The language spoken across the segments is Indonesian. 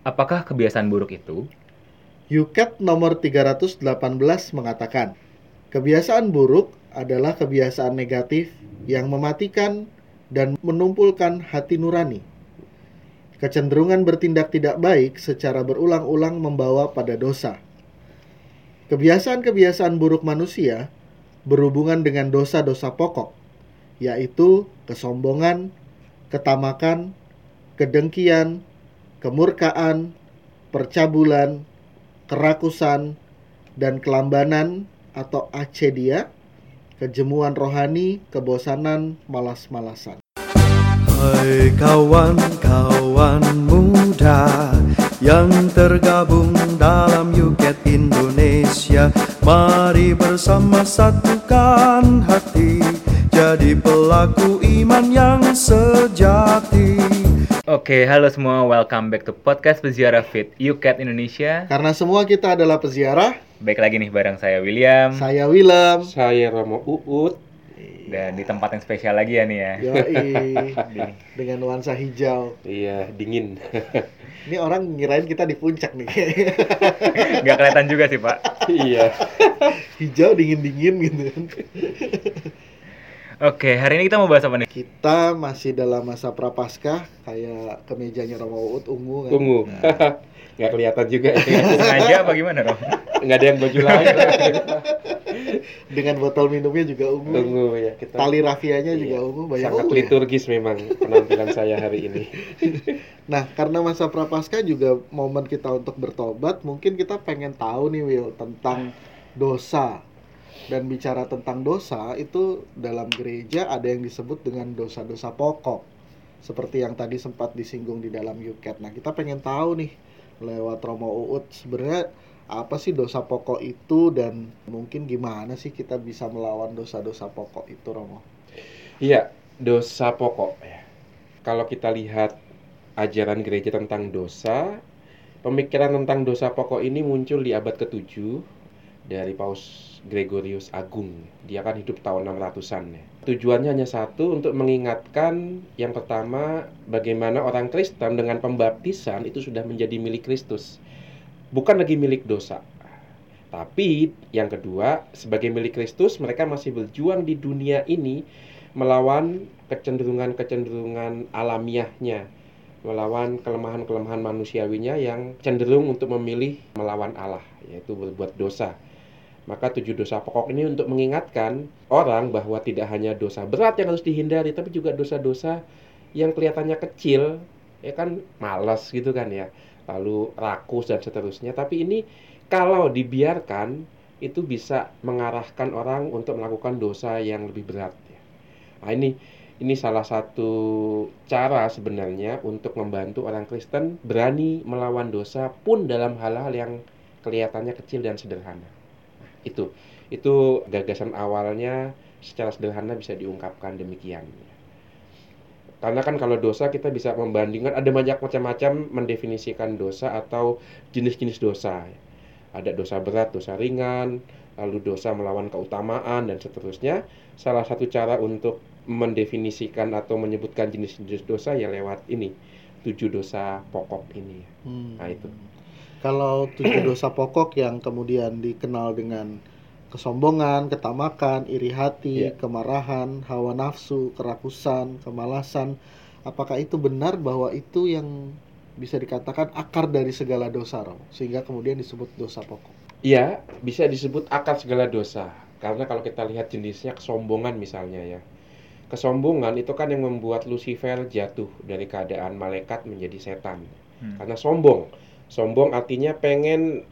Apakah kebiasaan buruk itu? UCAT nomor 318 mengatakan, kebiasaan buruk adalah kebiasaan negatif yang mematikan dan menumpulkan hati nurani. Kecenderungan bertindak tidak baik secara berulang-ulang membawa pada dosa. Kebiasaan-kebiasaan buruk manusia berhubungan dengan dosa-dosa pokok, yaitu kesombongan, ketamakan, kedengkian, kemurkaan, percabulan, kerakusan, dan kelambanan atau acedia, kejemuan rohani, kebosanan, malas-malasan. Hai kawan-kawan muda yang tergabung dalam UKET Indonesia Mari bersama satukan hati Jadi pelaku iman yang sejati Oke, halo semua. Welcome back to podcast Peziarah Fit UCAT Indonesia. Karena semua kita adalah peziarah, Baik lagi nih bareng saya William saya Willem. Saya Romo Uut. dan di tempat yang spesial lagi ya nih ya. Yoi, dengan nuansa hijau. Iya, dingin. Ini orang ngirain kita di puncak nih. Nggak kelihatan juga sih Pak. iya. hijau dingin-dingin gitu. Oke, hari ini kita mau bahas apa nih? Kita masih dalam masa prapaskah, kayak kemejanya Romo Uut ungu kan. Ungu. Nah, Nggak kelihatan juga. Sengaja apa gimana dong? Nggak ada yang baju lain. dengan botol minumnya juga ungu. Ungu ya. Kita Tali rafianya juga Iya. ungu, banyak sangat ungu ya. liturgis memang penampilan saya hari ini. Nah, karena masa prapaskah juga momen kita untuk bertobat, mungkin kita pengen tahu nih Will tentang dosa. Dan bicara tentang dosa itu dalam gereja ada yang disebut dengan dosa-dosa pokok. Seperti yang tadi sempat disinggung di dalam UCAT. Nah, kita pengen tahu nih lewat Romo Uut sebenarnya apa sih dosa pokok itu dan mungkin gimana sih kita bisa melawan dosa-dosa pokok itu Romo? Iya, dosa pokok ya. Kalau kita lihat ajaran gereja tentang dosa, pemikiran tentang dosa pokok ini muncul di abad ke-7 dari Paus Gregorius Agung. Dia kan hidup tahun 600-an ya. Tujuannya hanya satu untuk mengingatkan yang pertama bagaimana orang Kristen dengan pembaptisan itu sudah menjadi milik Kristus. Bukan lagi milik dosa. Tapi yang kedua, sebagai milik Kristus mereka masih berjuang di dunia ini melawan kecenderungan-kecenderungan alamiahnya, melawan kelemahan-kelemahan manusiawinya yang cenderung untuk memilih melawan Allah, yaitu berbuat dosa. Maka tujuh dosa pokok ini untuk mengingatkan orang bahwa tidak hanya dosa berat yang harus dihindari, tapi juga dosa-dosa yang kelihatannya kecil, ya kan malas gitu kan ya, lalu rakus dan seterusnya. Tapi ini kalau dibiarkan itu bisa mengarahkan orang untuk melakukan dosa yang lebih berat. ya. Nah ini ini salah satu cara sebenarnya untuk membantu orang Kristen berani melawan dosa pun dalam hal-hal yang kelihatannya kecil dan sederhana. Itu itu gagasan awalnya secara sederhana bisa diungkapkan demikian. Karena kan kalau dosa kita bisa membandingkan ada banyak macam-macam mendefinisikan dosa atau jenis-jenis dosa. Ada dosa berat, dosa ringan, lalu dosa melawan keutamaan dan seterusnya. Salah satu cara untuk mendefinisikan atau menyebutkan jenis-jenis dosa ya lewat ini tujuh dosa pokok ini. Hmm. Nah, itu. Kalau tujuh dosa pokok yang kemudian dikenal dengan kesombongan, ketamakan, iri hati, Iya. kemarahan, hawa nafsu, kerakusan, kemalasan, apakah itu benar bahwa itu yang bisa dikatakan akar dari segala dosa, Romo? Sehingga kemudian disebut dosa pokok. Iya, bisa disebut akar segala dosa. Karena kalau kita lihat jenisnya kesombongan misalnya ya. Kesombongan itu kan yang membuat Lucifer jatuh dari keadaan malaikat menjadi setan. Hmm. Karena sombong. Sombong artinya pengen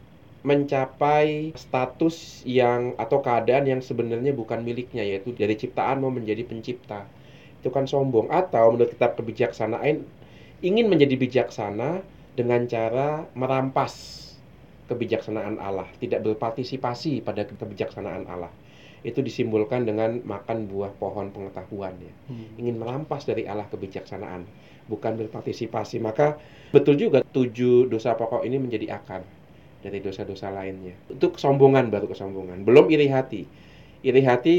mencapai status yang atau keadaan yang sebenarnya bukan miliknya yaitu dari ciptaan mau menjadi pencipta. Itu kan sombong atau menurut kitab kebijaksanaan ingin menjadi bijaksana dengan cara merampas kebijaksanaan Allah, tidak berpartisipasi pada kebijaksanaan Allah. Itu disimbolkan dengan makan buah pohon pengetahuan ya ingin merampas dari Allah kebijaksanaan, bukan berpartisipasi. Maka betul juga tujuh dosa pokok ini menjadi akar dari dosa-dosa lainnya. Itu kesombongan baru kesombongan. Belum iri hati. Iri hati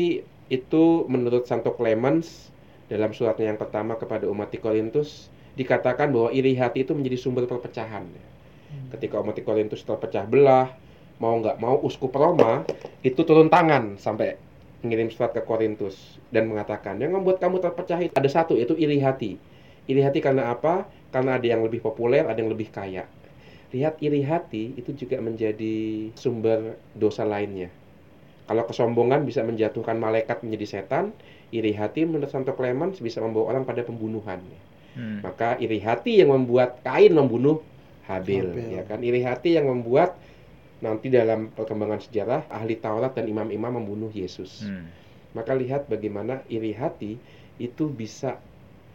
itu menurut Santo Clemens dalam suratnya yang pertama kepada umat di Korintus dikatakan bahwa iri hati itu menjadi sumber perpecahan. Ketika umat di Korintus terpecah belah, mau nggak mau uskup Roma itu turun tangan sampai mengirim surat ke Korintus dan mengatakan yang membuat kamu terpecah itu ada satu yaitu iri hati. Iri hati karena apa? Karena ada yang lebih populer, ada yang lebih kaya. Lihat iri hati itu juga menjadi sumber dosa lainnya. Kalau kesombongan bisa menjatuhkan malaikat menjadi setan, iri hati menurut Santo Clemens bisa membawa orang pada pembunuhan. Hmm. Maka iri hati yang membuat Kain membunuh Habil, Habil. ya kan? Iri hati yang membuat nanti dalam perkembangan sejarah ahli Taurat dan imam-imam membunuh Yesus. Hmm. Maka lihat bagaimana iri hati itu bisa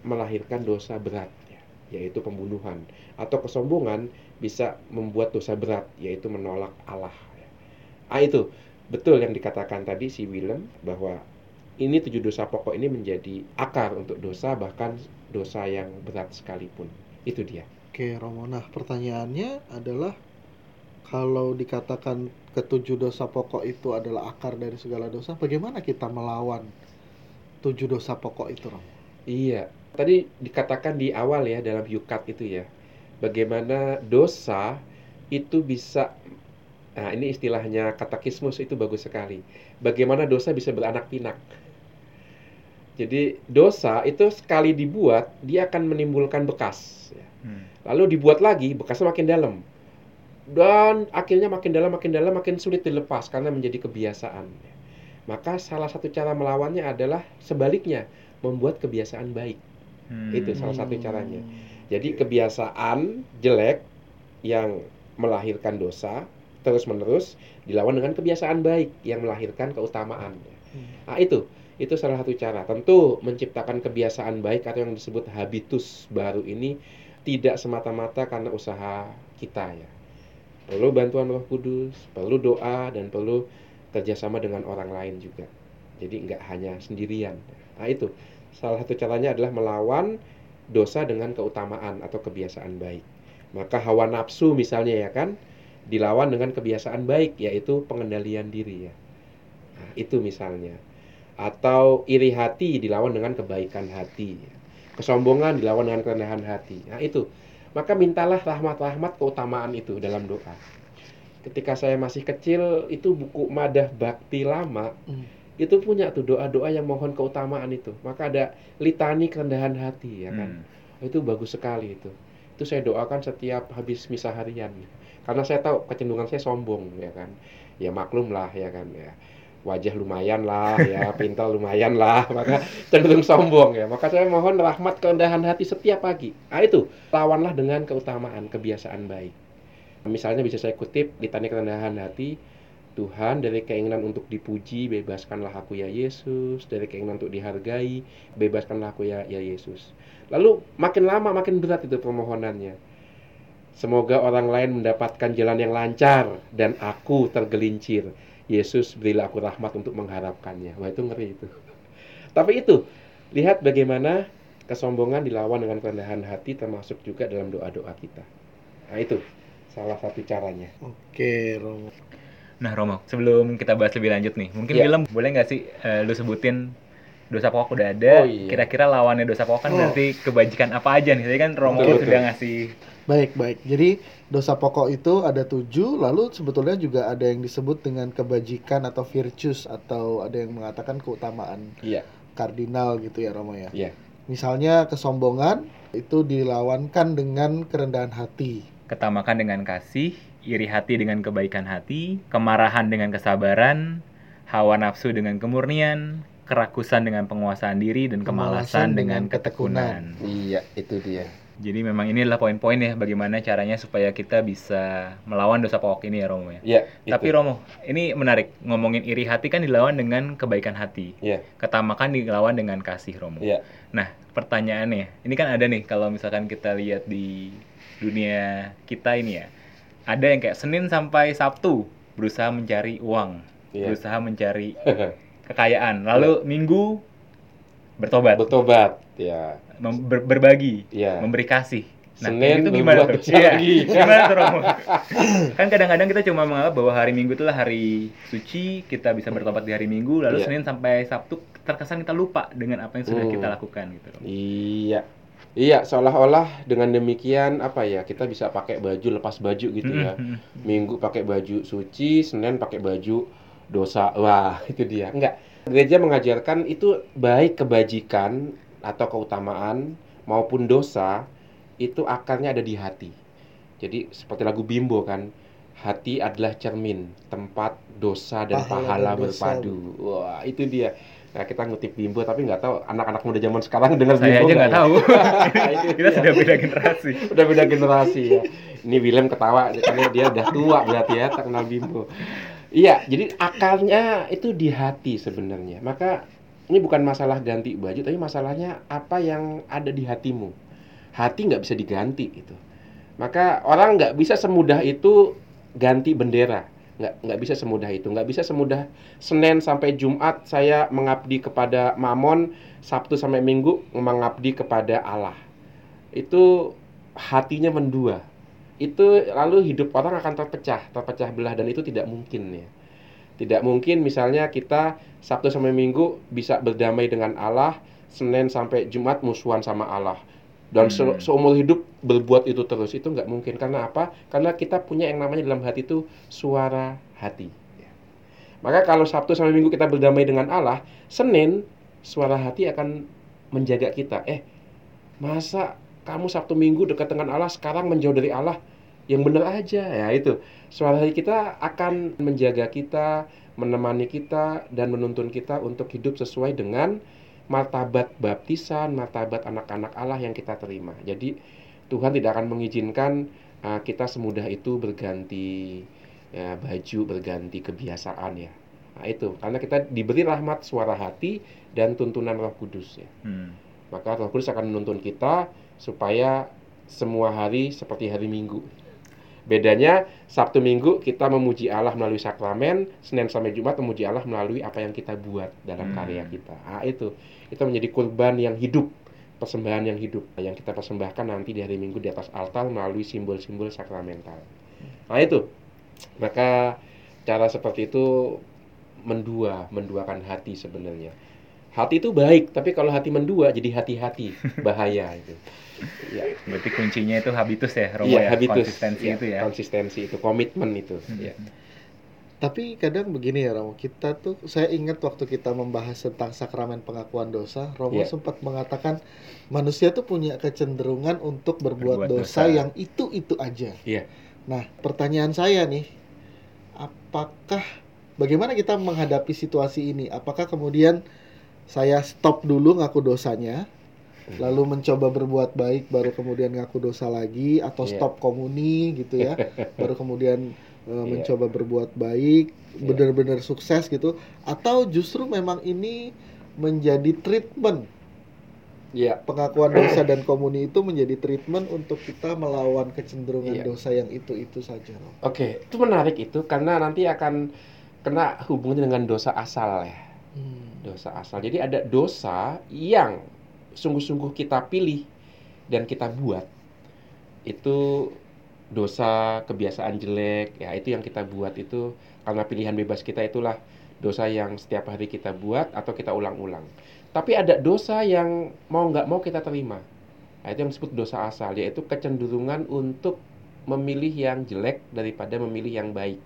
melahirkan dosa berat, ya, yaitu pembunuhan, atau kesombongan bisa membuat dosa berat, yaitu menolak Allah. ya. Ah itu betul yang dikatakan tadi si Willem bahwa ini tujuh dosa pokok ini menjadi akar untuk dosa bahkan dosa yang berat sekalipun. Itu dia. Oke, Romo. Nah, pertanyaannya adalah kalau dikatakan ketujuh dosa pokok itu adalah akar dari segala dosa, bagaimana kita melawan tujuh dosa pokok itu, Romo? Iya, tadi dikatakan di awal ya dalam yukat itu ya, bagaimana dosa itu bisa, nah ini istilahnya katekismus itu bagus sekali. Bagaimana dosa bisa beranak pinak. Jadi dosa itu sekali dibuat dia akan menimbulkan bekas. ya. Hmm. Lalu dibuat lagi bekasnya makin dalam dan akhirnya makin dalam makin dalam makin sulit dilepas karena menjadi kebiasaan. Maka salah satu cara melawannya adalah sebaliknya membuat kebiasaan baik. Hmm. Itu salah satu caranya. Jadi kebiasaan jelek yang melahirkan dosa terus menerus dilawan dengan kebiasaan baik yang melahirkan keutamaan. Hmm. Nah itu itu salah satu cara. Tentu menciptakan kebiasaan baik atau yang disebut habitus baru ini tidak semata-mata karena usaha kita ya. Perlu bantuan Roh Kudus, perlu doa dan perlu kerjasama dengan orang lain juga. Jadi nggak hanya sendirian. Nah itu salah satu caranya adalah melawan dosa dengan keutamaan atau kebiasaan baik. Maka hawa nafsu misalnya ya kan dilawan dengan kebiasaan baik yaitu pengendalian diri ya. Nah, itu misalnya. Atau iri hati dilawan dengan kebaikan hati. Kesombongan dilawan dengan kerendahan hati. Nah, itu. Maka mintalah rahmat-rahmat keutamaan itu dalam doa. Ketika saya masih kecil, itu buku Madah Bakti lama, Hmm. itu punya tuh doa-doa yang mohon keutamaan itu. Maka ada litani kerendahan hati ya kan. Hmm. Itu bagus sekali itu. Itu saya doakan setiap habis misa harian. Karena saya tahu kecenderungan saya sombong ya kan. Ya maklum lah ya kan ya. Wajah lumayan lah ya, pintal lumayan lah, maka cenderung sombong ya. Maka saya mohon rahmat kerendahan hati setiap pagi. Nah itu, lawanlah dengan keutamaan, kebiasaan baik. Misalnya bisa saya kutip litani kerendahan hati, Tuhan dari keinginan untuk dipuji, bebaskanlah aku ya Yesus. Dari keinginan untuk dihargai, bebaskanlah aku ya, ya Yesus. Lalu makin lama makin berat itu permohonannya. Semoga orang lain mendapatkan jalan yang lancar dan aku tergelincir. Yesus berilah aku rahmat untuk mengharapkannya. Wah itu ngeri itu. Tapi itu, lihat bagaimana kesombongan dilawan dengan kerendahan hati termasuk juga dalam doa-doa kita. Nah itu salah satu caranya. Oke, Romo. Nah Romo, sebelum kita bahas lebih lanjut nih, mungkin Iya. film boleh nggak sih eh, lu sebutin dosa pokok udah ada, Oh, iya. kira-kira lawannya dosa pokok kan Oh. berarti kebajikan apa aja nih? Tadi kan Romo Betul, sudah betul. ngasih Baik, baik. Jadi dosa pokok itu ada tujuh, lalu sebetulnya juga ada yang disebut dengan kebajikan atau virtues atau ada yang mengatakan keutamaan Iya, kardinal gitu ya Romo ya. iya. Misalnya kesombongan itu dilawankan dengan kerendahan hati. ketamakan dengan kasih, iri hati dengan kebaikan hati, kemarahan dengan kesabaran, hawa nafsu dengan kemurnian, kerakusan dengan penguasaan diri, dan Kemalasan kemalasan dengan dengan ketekunan. ketekunan. Iya, itu dia. Jadi memang ini adalah poin-poin ya bagaimana caranya supaya kita bisa melawan dosa pokok ini ya Romo ya. Iya, Tapi itu. Romo, ini menarik. Ngomongin iri hati kan dilawan dengan kebaikan hati. Iya. Ketamakan dilawan dengan kasih Romo. Iya. Nah, pertanyaannya, ini kan ada nih kalau misalkan kita lihat di dunia kita ini ya. Ada yang kayak Senin sampai Sabtu berusaha mencari uang, Iya. berusaha mencari kekayaan. Lalu Minggu bertobat, Bertobat, ya. Mem- ber- berbagi, Iya. memberi kasih. Nah, Senin itu gimana tuh? Iya, gimana tuh Romo? kan kadang-kadang kita cuma menganggap bahwa hari Minggu itulah hari suci, kita bisa bertobat di hari Minggu, lalu Iya. Senin sampai Sabtu terkesan kita lupa dengan apa yang sudah Hmm. kita lakukan gitu. Romo. Iya. Iya, seolah-olah dengan demikian apa ya kita bisa pakai baju lepas baju gitu ya. Mm, mm, Minggu pakai baju suci, Senin pakai baju dosa. Wah, itu dia. Enggak. Gereja mengajarkan itu baik kebajikan atau keutamaan maupun dosa itu akarnya ada di hati. Jadi seperti lagu Bimbo kan, hati adalah cermin, tempat dosa dan Pahala pahala, dan dosa. berpadu. Wah, itu dia. Nah, kita ngutip Bimbo tapi nggak tahu anak-anak muda zaman sekarang dengar Saya Bimbo aja nggak ya? tahu. Itu Kita sudah beda generasi. udah beda generasi ya. Ini Willem ketawa karena dia udah tua berarti ya tak kenal Bimbo. Iya, jadi akarnya itu di hati sebenarnya. Maka ini bukan masalah ganti baju, tapi masalahnya apa yang ada di hatimu. Hati nggak bisa diganti itu. Maka orang nggak bisa semudah itu ganti bendera. Nggak nggak bisa semudah itu. Nggak bisa semudah Senin sampai Jumat saya mengabdi kepada Mamon, Sabtu sampai Minggu mengabdi kepada Allah. Itu hatinya mendua. Itu lalu hidup orang akan terpecah, terpecah belah dan itu tidak mungkin ya. Tidak mungkin misalnya kita Sabtu sampai Minggu bisa berdamai dengan Allah, Senin sampai Jumat musuhan sama Allah. Dan se- Hmm. seumur hidup berbuat itu terus itu nggak mungkin karena apa? Karena kita punya yang namanya dalam hati itu suara hati. Maka kalau Sabtu sampai Minggu kita berdamai dengan Allah, Senin suara hati akan menjaga kita. Eh, masa kamu Sabtu Minggu dekat dengan Allah sekarang menjauh dari Allah? Yang benar aja ya itu. Suara hati kita akan menjaga kita, menemani kita dan menuntun kita untuk hidup sesuai dengan martabat baptisan, martabat anak-anak Allah yang kita terima. Jadi Tuhan tidak akan mengizinkan uh, kita semudah itu berganti ya, baju, berganti kebiasaan ya. Nah, itu karena kita diberi rahmat suara hati dan tuntunan Roh Kudus ya. Hmm. Maka Roh Kudus akan menuntun kita supaya semua hari seperti hari Minggu. Bedanya Sabtu Minggu kita memuji Allah melalui sakramen, Senin sampai Jumat memuji Allah melalui apa yang kita buat dalam Hmm. karya kita. Ah itu, itu menjadi kurban yang hidup, persembahan yang hidup yang kita persembahkan nanti di hari Minggu di atas altar melalui simbol-simbol sakramental. Nah itu, maka cara seperti itu mendua, menduakan hati sebenarnya. Hati itu baik, tapi kalau hati mendua jadi hati-hati, bahaya itu. Ya, Berarti kuncinya itu habitus ya, Romo iya, ya, habitus. konsistensi Iya, itu ya. Konsistensi itu, komitmen itu. Hmm. ya. Tapi kadang begini ya Romo, kita tuh saya ingat waktu kita membahas tentang sakramen pengakuan dosa, Romo Iya. sempat mengatakan manusia tuh punya kecenderungan untuk berbuat, Berbuat dosa, dosa. yang itu-itu aja. Iya. Nah, pertanyaan saya nih, apakah bagaimana kita menghadapi situasi ini? Apakah kemudian saya stop dulu ngaku dosanya, lalu mencoba berbuat baik baru kemudian ngaku dosa lagi atau Iya. stop komuni gitu ya baru kemudian e, Iya. mencoba berbuat baik Iya. benar-benar sukses gitu atau justru memang ini menjadi treatment Iya. pengakuan dosa dan komuni itu menjadi treatment untuk kita melawan kecenderungan Iya. dosa yang itu-itu saja Romo. Oke, itu menarik itu karena nanti akan kena hubungannya dengan dosa asal ya. Hmm. Dosa asal. Jadi ada dosa yang sungguh-sungguh kita pilih dan kita buat. Itu dosa kebiasaan jelek, ya itu yang kita buat itu karena pilihan bebas kita itulah dosa yang setiap hari kita buat atau kita ulang-ulang. Tapi ada dosa yang mau nggak mau kita terima. Nah, itu yang disebut dosa asal, yaitu kecenderungan untuk memilih yang jelek daripada memilih yang baik.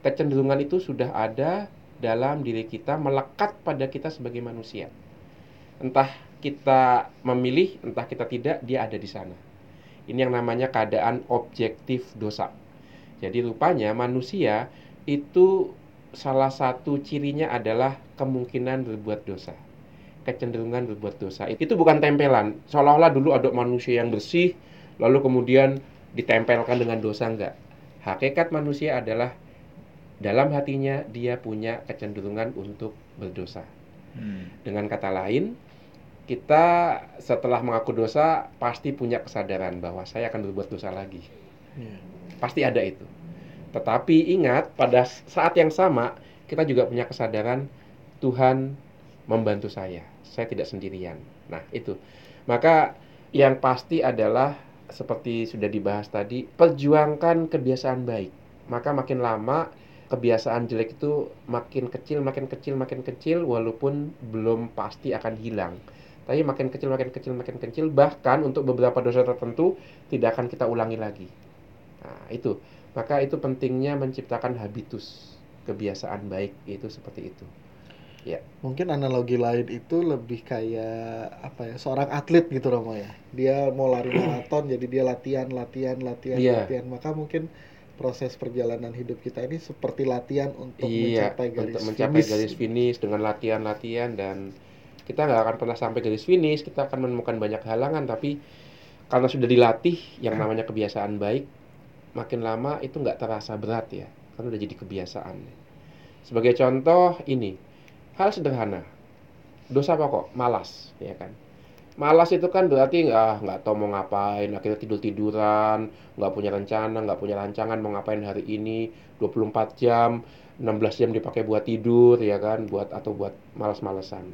Kecenderungan itu sudah ada dalam diri kita, melekat pada kita sebagai manusia. Entah kita memilih, entah kita tidak, dia ada di sana. Ini yang namanya keadaan objektif dosa. Jadi rupanya manusia itu salah satu cirinya adalah kemungkinan berbuat dosa. Kecenderungan berbuat dosa. Itu bukan tempelan. Seolah-olah dulu ada manusia yang bersih, lalu kemudian ditempelkan dengan dosa enggak. Hakikat manusia adalah dalam hatinya dia punya kecenderungan untuk berdosa. Hmm. Dengan kata lain, kita setelah mengaku dosa pasti punya kesadaran bahwa saya akan berbuat dosa lagi. Iya. Pasti ada itu. Tetapi ingat, pada saat yang sama kita juga punya kesadaran Tuhan membantu saya. Saya tidak sendirian. Nah, itu. Maka yang pasti adalah seperti sudah dibahas tadi, perjuangkan kebiasaan baik. Maka makin lama kebiasaan jelek itu makin kecil, makin kecil, makin kecil walaupun belum pasti akan hilang. Tapi makin kecil, makin kecil, makin kecil, bahkan untuk beberapa dosa tertentu tidak akan kita ulangi lagi. Nah, itu. Maka itu pentingnya menciptakan habitus, kebiasaan baik itu seperti itu. Ya. Mungkin analogi lain itu lebih kayak apa ya seorang atlet gitu Romo ya. Dia mau lari maraton jadi dia latihan latihan latihan Iya. latihan. Maka mungkin proses perjalanan hidup kita ini seperti latihan untuk iya, mencapai garis untuk mencapai finish. garis finish dengan latihan-latihan dan kita nggak akan pernah sampai garis finish, kita akan menemukan banyak halangan tapi karena sudah dilatih yang namanya kebiasaan baik, makin lama itu nggak terasa berat ya, karena udah jadi kebiasaan. Sebagai contoh ini, hal sederhana, dosa pokok, malas, ya kan? Malas itu kan berarti nggak nggak tahu mau ngapain, akhirnya tidur tiduran, nggak punya rencana, nggak punya rancangan mau ngapain hari ini, 24 jam, 16 jam dipakai buat tidur, ya kan, buat atau buat malas-malesan.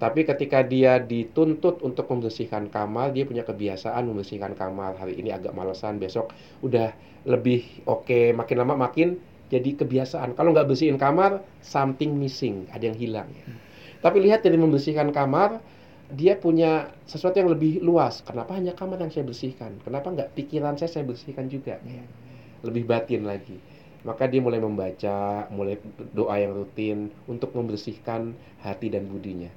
Tapi ketika dia dituntut untuk membersihkan kamar, dia punya kebiasaan membersihkan kamar. Hari ini agak malesan, besok udah lebih oke, makin lama makin jadi kebiasaan. Kalau nggak bersihin kamar, something missing, ada yang hilang. Ya. Tapi lihat dari membersihkan kamar, dia punya sesuatu yang lebih luas. Kenapa hanya kamar yang saya bersihkan? Kenapa nggak pikiran saya saya bersihkan juga? Ya. Lebih batin lagi. Maka dia mulai membaca, mulai doa yang rutin untuk membersihkan hati dan budinya.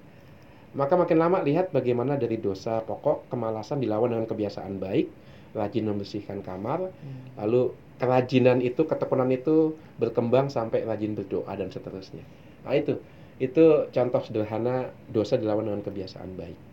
Maka makin lama lihat bagaimana dari dosa pokok kemalasan dilawan dengan kebiasaan baik, rajin membersihkan kamar, lalu kerajinan itu, ketekunan itu berkembang sampai rajin berdoa dan seterusnya. Nah itu, itu contoh sederhana dosa dilawan dengan kebiasaan baik.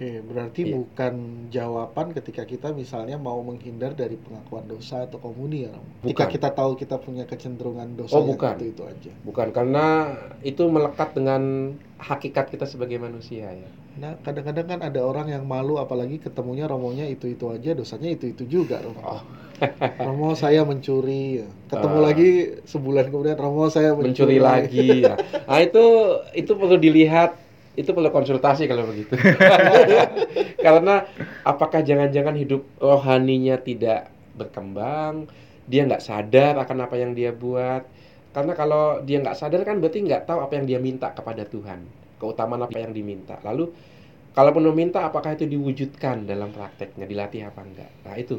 Oke, berarti Iya. bukan jawaban ketika kita misalnya mau menghindar dari pengakuan dosa atau komuni ya. Ketika Bukan. kita tahu kita punya kecenderungan dosa Oh, bukan. itu itu aja. Bukan karena itu melekat dengan hakikat kita sebagai manusia ya. Nah, kadang-kadang kan ada orang yang malu apalagi ketemunya romonya itu-itu aja, dosanya itu-itu juga, Romo. Oh. Romo saya mencuri, ya. ketemu Ah. lagi sebulan kemudian Romo saya mencuri mencuri, lagi. ya. Nah itu itu perlu dilihat, itu perlu konsultasi kalau begitu. Karena apakah jangan-jangan hidup rohaninya tidak berkembang, dia nggak sadar akan apa yang dia buat. Karena kalau dia nggak sadar kan berarti nggak tahu apa yang dia minta kepada Tuhan, keutamaan apa yang diminta. Lalu kalaupun meminta, apakah itu diwujudkan dalam prakteknya, dilatih apa enggak? Nah itu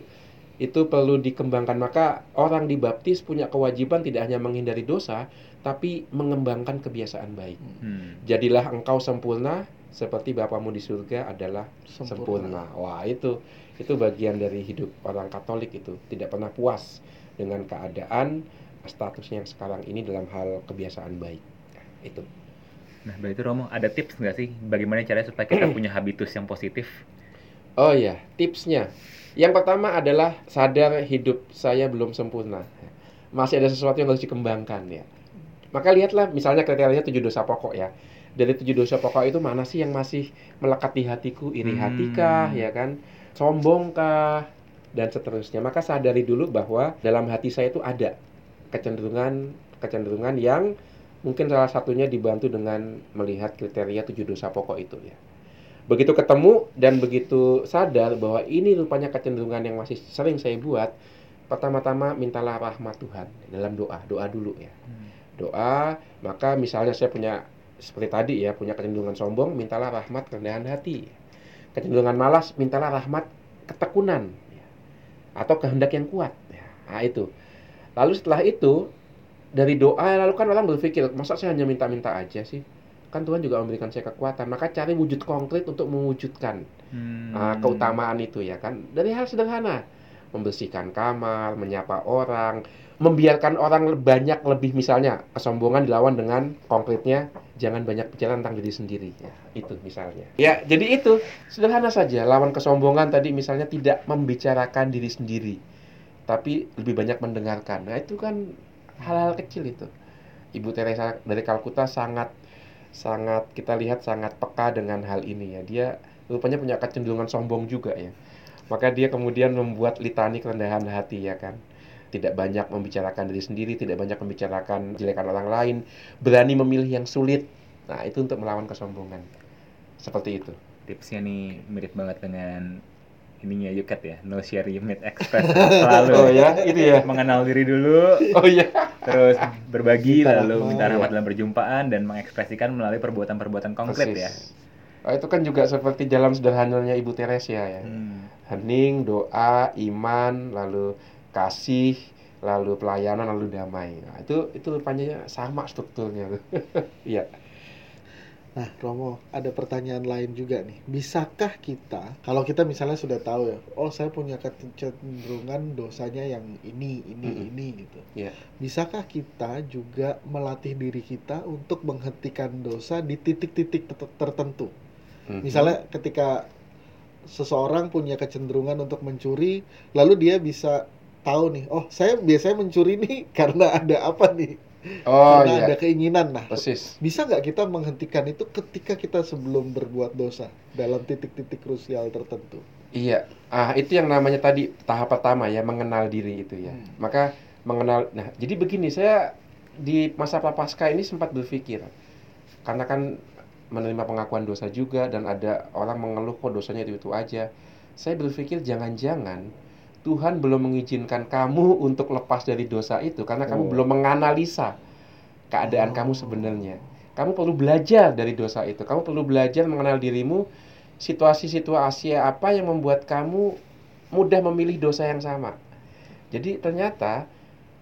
itu perlu dikembangkan maka orang dibaptis punya kewajiban tidak hanya menghindari dosa tapi mengembangkan kebiasaan baik Hmm. jadilah engkau sempurna seperti Bapamu di surga adalah sempurna. Wah, itu itu bagian dari hidup orang Katolik itu, tidak pernah puas dengan keadaan statusnya yang sekarang ini dalam hal kebiasaan baik. Itu. Nah, berarti Romo ada tips nggak sih bagaimana caranya supaya kita punya habitus yang positif? Oh ya, tipsnya. Yang pertama adalah sadar hidup saya belum sempurna. Masih ada sesuatu yang harus dikembangkan ya. Maka lihatlah misalnya kriterianya tujuh dosa pokok ya. Dari tujuh dosa pokok itu mana sih yang masih melekat di hatiku? Iri Hmm. hatikah, ya kan? Sombongkah? Dan seterusnya. Maka sadari dulu bahwa dalam hati saya itu ada kecenderungan kecenderungan yang mungkin salah satunya dibantu dengan melihat kriteria tujuh dosa pokok itu ya. Begitu ketemu dan begitu sadar bahwa ini rupanya kecenderungan yang masih sering saya buat, pertama-tama mintalah rahmat Tuhan dalam doa, doa dulu ya. Doa, maka misalnya saya punya seperti tadi ya, punya kecenderungan sombong, mintalah rahmat kerendahan hati. Kecenderungan malas, mintalah rahmat ketekunan ya. atau kehendak yang kuat. ya. Nah, itu. Lalu setelah itu dari doa lalu kan orang berpikir, masa saya hanya minta-minta aja sih? Kan Tuhan juga memberikan saya kekuatan. Maka cari wujud konkret untuk mewujudkan Hmm. uh, keutamaan itu ya kan dari hal sederhana membersihkan kamar menyapa orang membiarkan orang banyak lebih misalnya kesombongan dilawan dengan konkretnya jangan banyak bicara tentang diri sendiri. Ya itu misalnya. Ya jadi itu. Sederhana saja lawan kesombongan tadi misalnya tidak membicarakan diri sendiri tapi lebih banyak mendengarkan. Nah itu kan hal-hal kecil itu. Ibu Teresa dari Kalkuta sangat sangat kita lihat sangat peka dengan hal ini ya. Dia rupanya punya kecenderungan sombong juga ya. Maka dia kemudian membuat litani kerendahan hati ya kan. Tidak banyak membicarakan diri sendiri, tidak banyak membicarakan jelekan orang lain, berani memilih yang sulit. Nah, itu untuk melawan kesombongan. Seperti itu. Tipsnya nih mirip banget dengan ininya Yuket ya, no share limit express selalu. Oh ya, itu ya. Mengenal diri dulu, Oh iya. terus berbagi Minta lalu rahmat. minta rahmat Iya. dalam perjumpaan dan mengekspresikan melalui perbuatan-perbuatan konkret ya. Persis. Oh, itu kan juga seperti jalan sederhananya Ibu Teresia ya. Hmm. Hening, doa, iman, lalu kasih, lalu pelayanan, lalu damai. Nah, itu itu rupanya sama strukturnya tuh. Iya. Nah, Romo, ada pertanyaan lain juga nih. Bisakah kita, kalau kita misalnya sudah tahu ya, oh saya punya kecenderungan dosanya yang ini, ini, Mm-mm. ini gitu. Iya. Bisakah kita juga melatih diri kita untuk menghentikan dosa di titik-titik ter- tertentu? Mhm. Misalnya ketika seseorang punya kecenderungan untuk mencuri, lalu dia bisa tahu nih, oh saya biasanya mencuri nih karena ada apa nih? Oh karena iya, ada keinginan. Nah, persis. bisa nggak kita menghentikan itu ketika kita sebelum berbuat dosa dalam titik-titik krusial tertentu? Iya. Ah, itu yang namanya tadi tahap pertama ya, mengenal diri itu ya. Hmm. Maka mengenal Nah, jadi begini, saya di masa prapaskah ini sempat berpikir. Karena kan menerima pengakuan dosa juga dan ada orang mengeluh kok dosanya itu-itu aja. Saya berpikir jangan-jangan Tuhan belum mengizinkan kamu untuk lepas dari dosa itu karena kamu Oh. belum menganalisa keadaan Oh. kamu sebenarnya. Kamu perlu belajar dari dosa itu. Kamu perlu belajar mengenal dirimu situasi-situasi apa yang membuat kamu mudah memilih dosa yang sama. Jadi ternyata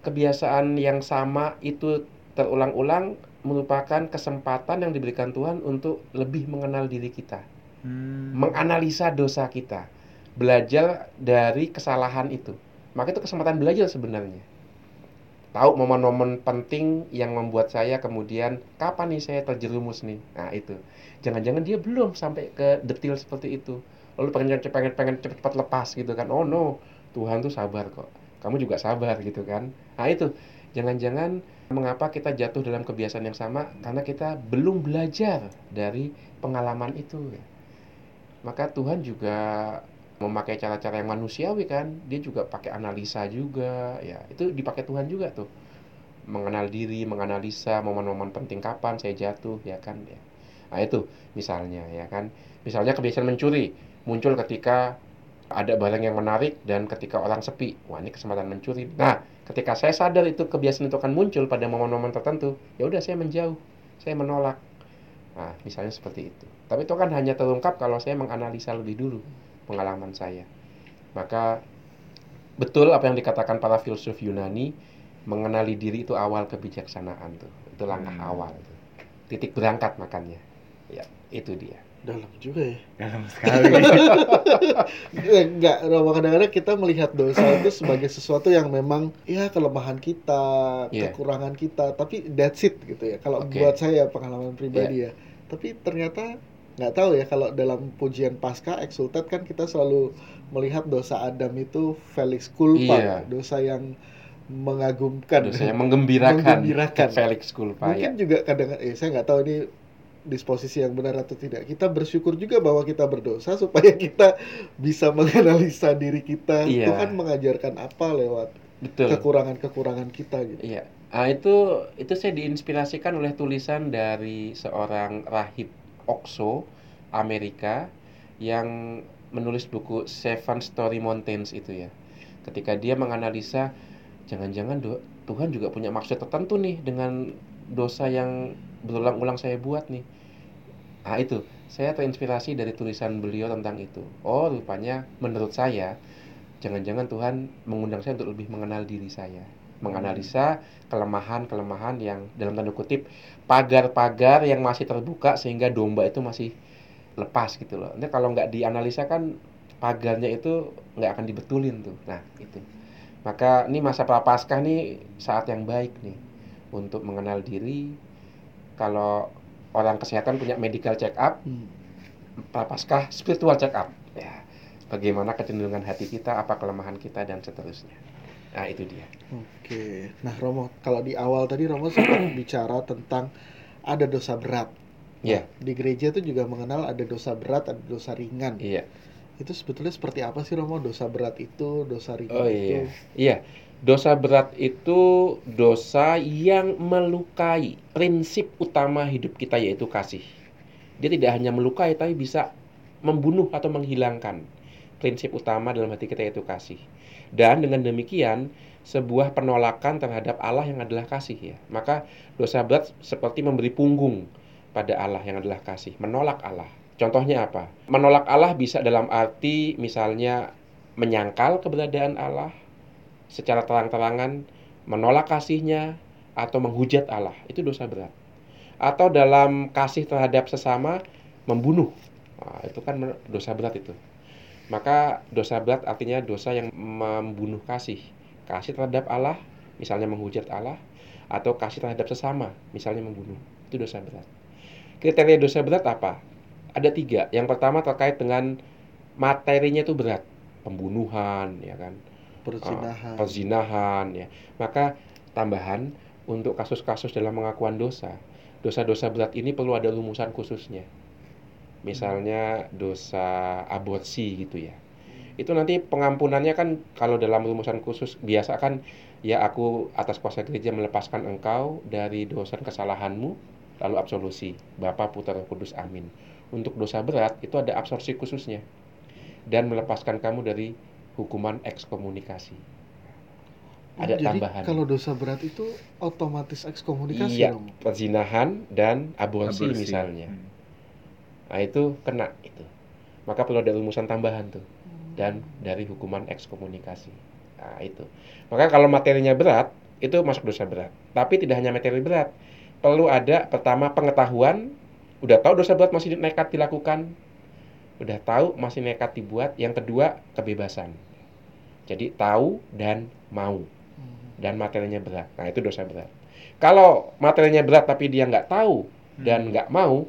kebiasaan yang sama itu terulang-ulang merupakan kesempatan yang diberikan Tuhan untuk lebih mengenal diri kita, Hmm. menganalisa dosa kita, belajar dari kesalahan itu. Maka itu kesempatan belajar sebenarnya. Tahu momen-momen penting yang membuat saya kemudian kapan nih saya terjerumus nih. Nah, itu. Jangan-jangan dia belum sampai ke detail seperti itu. Lalu pengen pengen pengen cepat-cepat lepas gitu kan. Oh no, Tuhan tuh sabar kok. Kamu juga sabar gitu kan. Nah, itu. Jangan-jangan mengapa kita jatuh dalam kebiasaan yang sama karena kita belum belajar dari pengalaman itu. Maka Tuhan juga memakai cara-cara yang manusiawi kan dia juga pakai analisa juga ya itu dipakai Tuhan juga tuh. Mengenal diri menganalisa momen-momen penting kapan saya jatuh ya kan ya. Nah itu misalnya ya kan. Misalnya kebiasaan mencuri muncul ketika ada barang yang menarik dan ketika orang sepi. Wah ini kesempatan mencuri. Nah ketika saya sadar itu kebiasaan itu akan muncul pada momen-momen tertentu ya udah saya menjauh saya menolak. Nah misalnya seperti itu. Tapi itu kan hanya terungkap kalau saya menganalisa lebih dulu pengalaman saya. Maka betul apa yang dikatakan para filsuf Yunani, mengenali diri itu awal kebijaksanaan tuh. Itu langkah Hmm. awal tuh. Titik berangkat makannya. Ya, itu dia. Dalam juga ya. Dalam sekali. Eh, Enggak, Romo kadang-kadang kita melihat dosa itu sebagai sesuatu yang memang ya kelemahan kita, Iya. kekurangan kita, tapi that's it gitu ya. Kalau Oke. buat saya pengalaman pribadi ya. Tapi ternyata nggak tahu ya kalau dalam pujian pasca exultat kan kita selalu melihat dosa Adam itu felix culpa, Iya. dosa yang mengagumkan. Dosa yang menggembirakan. Menggembirakan. Felix Culpa Mungkin ya. juga kadang eh saya nggak tahu ini disposisi yang benar atau tidak. Kita bersyukur juga bahwa kita berdosa supaya kita bisa menganalisa diri kita. Iya. Tuhan mengajarkan apa lewat kekurangan-kekurangan kita gitu. Iya. Ah itu itu saya diinspirasikan oleh tulisan dari seorang rahib Oxo Amerika yang menulis buku Seven Story Mountains itu ya. Ketika dia menganalisa jangan-jangan Tuhan juga punya maksud tertentu nih dengan dosa yang berulang-ulang saya buat nih. Ah itu, saya terinspirasi dari tulisan beliau tentang itu. Oh, rupanya menurut saya jangan-jangan Tuhan mengundang saya untuk lebih mengenal diri saya menganalisa kelemahan-kelemahan yang dalam tanda kutip pagar-pagar yang masih terbuka sehingga domba itu masih lepas gitu loh. Ini kalau nggak dianalisa kan pagarnya itu nggak akan dibetulin tuh. Nah itu. Maka ini masa prapaskah nih saat yang baik nih untuk mengenal diri. Kalau orang kesehatan punya medical check up, Hmm. prapaskah spiritual check up. Ya, bagaimana kecenderungan hati kita, apa kelemahan kita dan seterusnya. Nah itu dia. Oke. Nah, Romo, kalau di awal tadi Romo sempat bicara tentang ada dosa berat. Iya. Di gereja itu juga mengenal ada dosa berat, ada dosa ringan. Iya. Itu sebetulnya seperti apa sih Romo? Dosa berat itu, dosa ringan Oh itu. iya. Iya. Dosa berat itu dosa yang melukai prinsip utama hidup kita yaitu kasih. Dia tidak hanya melukai tapi bisa membunuh atau menghilangkan prinsip utama dalam hati kita yaitu kasih. Dan dengan demikian sebuah penolakan terhadap Allah yang adalah kasih ya. Maka dosa berat seperti memberi punggung pada Allah yang adalah kasih, menolak Allah. Contohnya apa? Menolak Allah bisa dalam arti misalnya menyangkal keberadaan Allah secara terang-terangan, menolak kasihnya, atau menghujat Allah. Itu dosa berat. Atau dalam kasih terhadap sesama, membunuh. Nah, itu kan dosa berat itu. Maka dosa berat artinya dosa yang membunuh kasih. Kasih terhadap Allah, misalnya menghujat Allah, atau kasih terhadap sesama, misalnya membunuh. Itu dosa berat. Kriteria dosa berat apa? Ada tiga. Yang pertama terkait dengan materinya itu berat, pembunuhan, ya kan, Perzinahan. Ah, perzinahan, ya. Maka tambahan untuk kasus-kasus dalam pengakuan dosa, dosa-dosa berat ini perlu ada rumusan khususnya. Misalnya dosa aborsi gitu ya. Itu nanti pengampunannya kan kalau dalam rumusan khusus biasa kan ya aku atas kuasa gereja melepaskan engkau dari dosa kesalahanmu lalu absolusi Bapa Putra Roh Kudus amin. Untuk dosa berat itu ada absorpsi khususnya dan melepaskan kamu dari hukuman ekskomunikasi. Oh, Ada jadi tambahan. kalau dosa berat itu otomatis ekskomunikasi Iya, perzinahan dan aborsi, Aborsi. misalnya. Hmm. Nah, itu kena itu. Maka perlu ada rumusan tambahan tuh dan dari hukuman ekskomunikasi. Nah, itu. Maka kalau materinya berat, itu masuk dosa berat. Tapi tidak hanya materi berat. Perlu ada pertama pengetahuan, udah tahu dosa berat masih nekat dilakukan. Udah tahu masih nekat dibuat. Yang kedua, kebebasan. Jadi tahu dan mau Hmm. dan materinya berat. Nah, itu dosa berat. Kalau materinya berat tapi dia nggak tahu dan Hmm. nggak mau,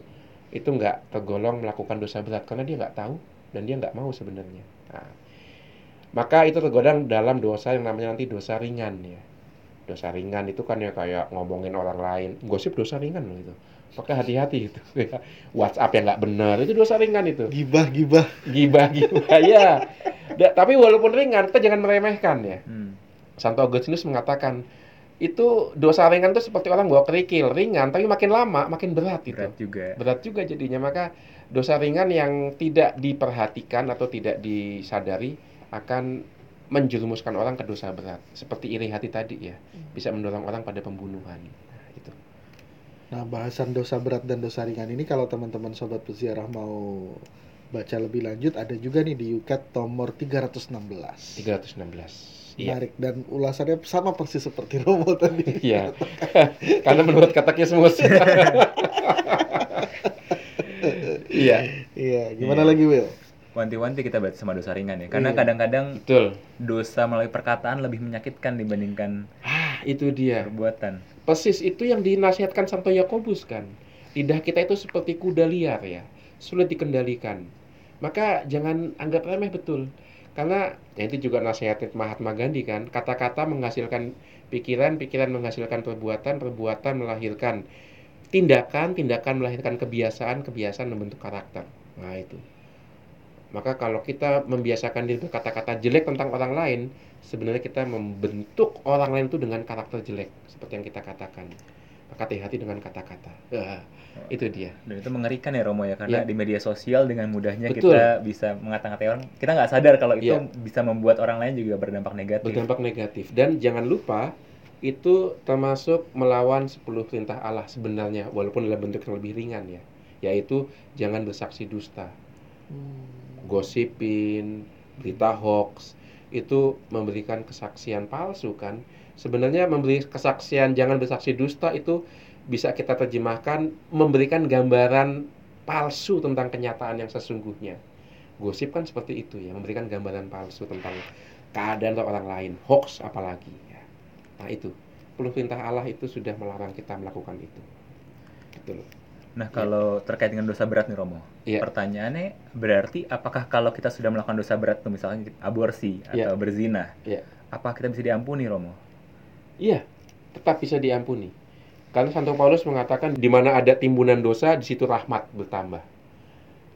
itu nggak tergolong melakukan dosa berat karena dia nggak tahu dan dia nggak mau sebenarnya. Nah, maka itu tergolong dalam dosa yang namanya nanti dosa ringan ya. Dosa ringan itu kan ya kayak ngomongin orang lain. Gosip dosa ringan loh itu. Maka hati-hati itu. ya. WhatsApp yang nggak benar itu dosa ringan itu. Gibah, gibah. Gibah gibah ya. Da- tapi walaupun ringan, kita jangan meremehkan ya. Hmm. Santo Agustinus mengatakan itu dosa ringan itu seperti orang bawa kerikil ringan tapi makin lama makin berat itu. Berat juga. berat juga jadinya. Maka dosa ringan yang tidak diperhatikan atau tidak disadari akan menjerumuskan orang ke dosa berat. Seperti iri hati tadi ya bisa mendorong orang pada pembunuhan. Nah, itu. Nah, bahasan dosa berat dan dosa ringan ini kalau teman-teman sobat peziarah mau baca lebih lanjut ada juga nih di Yukat nomor 316. 316 iya Menarik dan ulasannya sama persis seperti Romo tadi. iya karena menurut katekismus iya Iya, gimana Iya. lagi Will? Wanti-wanti kita baca sama dosa ringan ya. Karena Iya. kadang-kadang betul dosa melalui perkataan lebih menyakitkan dibandingkan ah itu dia perbuatan. Persis itu yang dinasihatkan Santo Yakobus kan. Lidah kita itu seperti kuda liar ya, sulit dikendalikan. Maka jangan anggap remeh betul. Karena ya itu juga nasihatnya Mahatma Gandhi kan, kata-kata menghasilkan pikiran, pikiran menghasilkan perbuatan, perbuatan melahirkan tindakan, tindakan melahirkan kebiasaan, kebiasaan membentuk karakter. Nah, itu. Maka kalau kita membiasakan diri berkata-kata jelek tentang orang lain, sebenarnya kita membentuk orang lain itu dengan karakter jelek seperti yang kita katakan. Hati-hati dengan kata-kata. Ah, itu dia. Dan itu mengerikan ya Romo ya karena Iya. di media sosial dengan mudahnya Betul. kita bisa mengata-ngatai orang. Kita nggak sadar kalau itu Iya. bisa membuat orang lain juga berdampak negatif. Berdampak negatif. Dan jangan lupa itu termasuk melawan 10 perintah Allah sebenarnya walaupun dalam bentuk yang lebih ringan ya. Yaitu jangan bersaksi dusta. Gosipin, berita hoax itu memberikan kesaksian palsu kan. Sebenarnya memberi kesaksian jangan bersaksi dusta itu bisa kita terjemahkan memberikan gambaran palsu tentang kenyataan yang sesungguhnya. Gosip kan seperti itu ya, memberikan gambaran palsu tentang keadaan orang lain, hoax apalagi ya. Nah itu, perintah Allah itu sudah melarang kita melakukan itu. Gitu loh. Nah, kalau terkait dengan dosa berat nih Romo. Iya. Pertanyaannya berarti apakah kalau kita sudah melakukan dosa berat tuh misalnya aborsi atau berzina, Iya. apa kita bisa diampuni Romo? Iya, tetap bisa diampuni. Karena Santo Paulus mengatakan di mana ada timbunan dosa, di situ rahmat bertambah.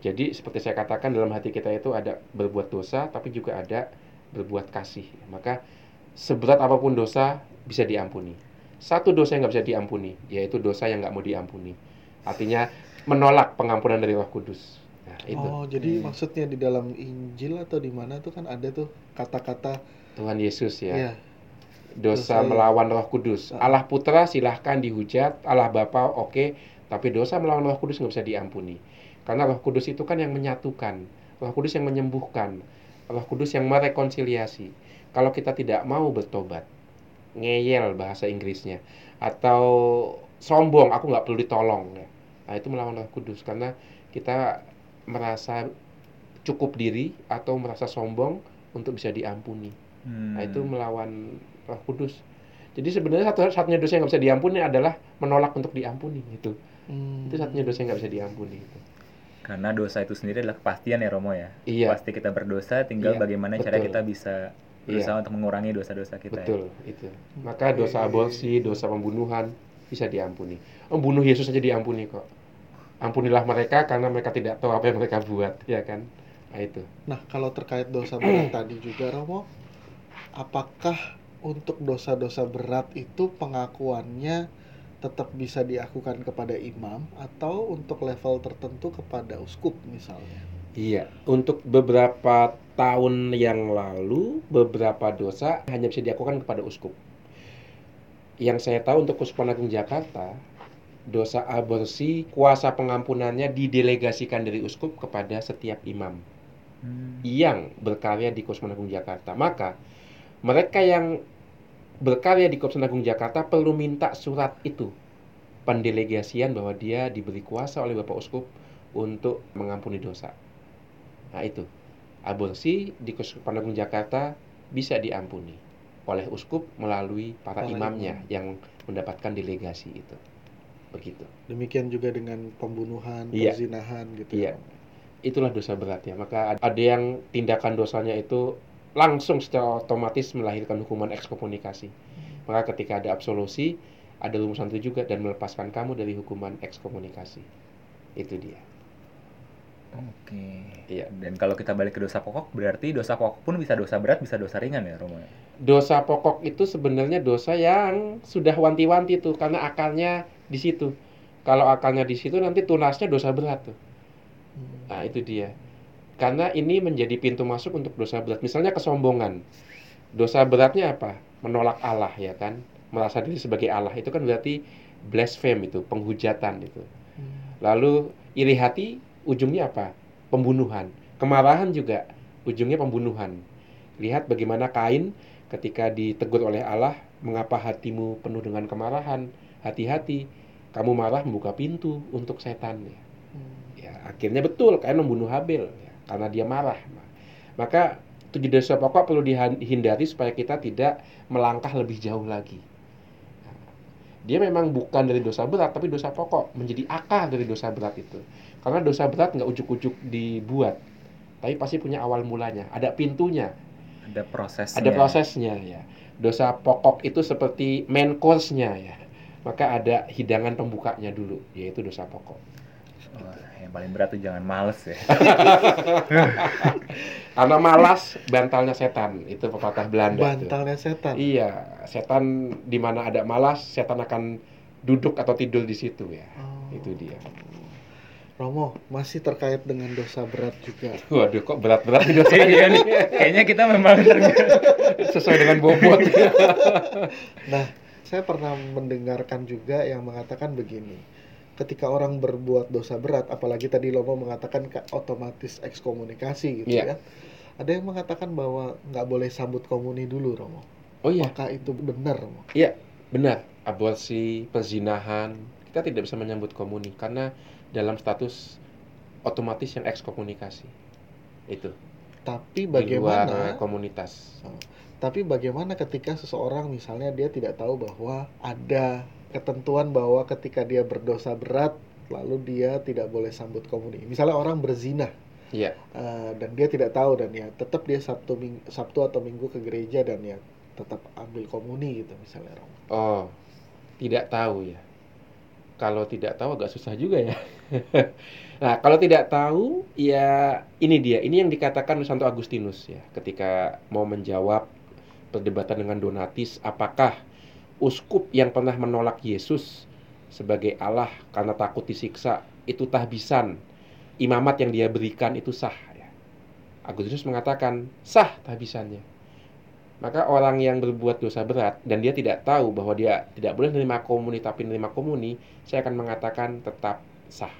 Jadi seperti saya katakan dalam hati kita itu ada berbuat dosa, tapi juga ada berbuat kasih. Maka seberat apa pun dosa bisa diampuni. Satu dosa yang nggak bisa diampuni, yaitu dosa yang nggak mau diampuni. Artinya menolak pengampunan dari Roh Kudus. Nah, itu Oh, jadi Hmm. maksudnya di dalam Injil atau di mana tuh kan ada tuh kata-kata Tuhan Yesus ya. ya. Dosa Dosa- melawan Roh Kudus. Ah. Allah Putra silahkan dihujat, Allah Bapa oke, tapi dosa melawan Roh Kudus nggak bisa diampuni. Karena Roh Kudus itu kan yang menyatukan, Roh Kudus yang menyembuhkan, Roh Kudus yang merekonsiliasi. Kalau kita tidak mau bertobat, ngeyel bahasa Inggrisnya, atau sombong, aku nggak perlu ditolong, ya. Nah, itu melawan Roh Kudus karena kita merasa cukup diri atau merasa sombong untuk bisa diampuni. Hmm. Nah, itu melawan Roh Kudus. Jadi sebenarnya satu satunya dosa yang nggak bisa diampuni adalah menolak untuk diampuni gitu. Hmm. Itu satunya dosa yang nggak bisa diampuni gitu. Karena dosa itu sendiri adalah kepastian ya Romo ya. Iya. Pasti kita berdosa, tinggal Iya, bagaimana cara betul. kita bisa berusaha untuk mengurangi dosa-dosa kita. ya. Betul, itu. Maka dosa aborsi, dosa pembunuhan bisa diampuni. Membunuh Yesus saja diampuni kok. Ampunilah mereka karena mereka tidak tahu apa yang mereka buat, ya kan? Nah, itu. Nah, kalau terkait dosa berat tadi juga Romo, apakah untuk dosa-dosa berat itu pengakuannya tetap bisa diakukan kepada imam atau untuk level tertentu kepada uskup misalnya? Iya, untuk beberapa tahun yang lalu, beberapa dosa hanya bisa dilakukan kepada uskup. Yang saya tahu untuk Uskupan Agung Jakarta, dosa aborsi, kuasa pengampunannya didelegasikan dari uskup kepada setiap imam Hmm. yang berkarya di Kusuma Agung Jakarta. Maka mereka yang berkarya di Kusuma Agung Jakarta perlu minta surat itu pendelegasian bahwa dia diberi kuasa oleh Bapak Uskup untuk mengampuni dosa. Nah itu aborsi di Kusuma Agung Jakarta bisa diampuni oleh uskup melalui para Para imamnya imam. yang mendapatkan delegasi itu. Begitu. Demikian juga dengan pembunuhan, Iya. perzinahan gitu. Iya. ya, Romo. itulah dosa berat ya. Maka ada yang tindakan dosanya itu langsung secara otomatis melahirkan hukuman ekskomunikasi. Maka ketika ada absolusi, ada rumusan itu juga dan melepaskan kamu dari hukuman ekskomunikasi. Itu dia. Oke. Iya. Dan kalau kita balik ke dosa pokok, berarti dosa pokok pun bisa dosa berat, bisa dosa ringan ya Romo. ya? Dosa pokok itu sebenarnya dosa yang sudah wanti-wanti tuh karena akalnya di situ. Kalau akalnya di situ nanti tunasnya dosa berat tuh. Nah, itu dia. Karena ini menjadi pintu masuk untuk dosa berat. Misalnya kesombongan. Dosa beratnya apa? Menolak Allah ya kan? Merasa diri sebagai Allah. Itu kan berarti blaspheme itu, penghujatan itu. Hmm. Lalu iri hati ujungnya apa? Pembunuhan. Kemarahan juga ujungnya pembunuhan. Lihat bagaimana Kain ketika ditegur oleh Allah, mengapa hatimu penuh dengan kemarahan? Hati-hati, kamu marah membuka pintu untuk setan ya. Hmm. Ya, akhirnya betul Kain membunuh Habel karena dia marah. Maka tujuh dosa pokok perlu dihindari supaya kita tidak melangkah lebih jauh lagi. Dia memang bukan dari dosa berat, tapi dosa pokok menjadi akar dari dosa berat itu. Karena dosa berat nggak ujuk-ujuk dibuat, tapi pasti punya awal mulanya, ada pintunya, Ada prosesnya. ada prosesnya ya. Dosa pokok itu seperti main course-nya ya. Maka ada hidangan pembukanya dulu, yaitu dosa pokok. Wah, yang paling berat tuh jangan males ya. Karena malas bantalnya setan, itu pepatah Belanda. tuh. Bantalnya setan. Iya, setan di mana ada malas, setan akan duduk atau tidur di situ ya. Oh. Itu dia. Romo, masih terkait dengan dosa berat juga. Waduh, kok berat-berat dosa Iya nih, kayaknya kita memang sesuai dengan bobot. Nah, saya pernah mendengarkan juga yang mengatakan begini. Ketika orang berbuat dosa berat, apalagi tadi Romo mengatakan ke- otomatis ekskomunikasi gitu Iya. ya. Ada yang mengatakan bahwa nggak boleh sambut komuni dulu, Romo. Oh iya, Apakah itu benar, Romo? benar. Aborsi, perzinahan, kita tidak bisa menyambut komuni karena dalam status otomatis yang ekskomunikasi. Itu. Tapi Di luar bagaimana? komunitas. Tapi bagaimana ketika seseorang misalnya dia tidak tahu bahwa ada ketentuan bahwa ketika dia berdosa berat lalu dia tidak boleh sambut komuni. Misalnya orang berzina Iya. eh, dan dia tidak tahu dan ya tetap dia Sabtu Ming- Sabtu atau Minggu ke gereja dan ya tetap ambil komuni gitu misalnya Romo. Oh, tidak tahu ya. Kalau tidak tahu agak susah juga ya. nah, kalau tidak tahu, ya ini dia. Ini yang dikatakan Santo Agustinus ya, ketika mau menjawab perdebatan dengan Donatis, apakah uskup yang pernah menolak Yesus sebagai Allah karena takut disiksa itu tahbisan imamat yang dia berikan itu sah ya. Agustinus mengatakan sah tahbisannya. Maka orang yang berbuat dosa berat dan dia tidak tahu bahwa dia tidak boleh menerima komuni tapi menerima komuni, saya akan mengatakan tetap sah.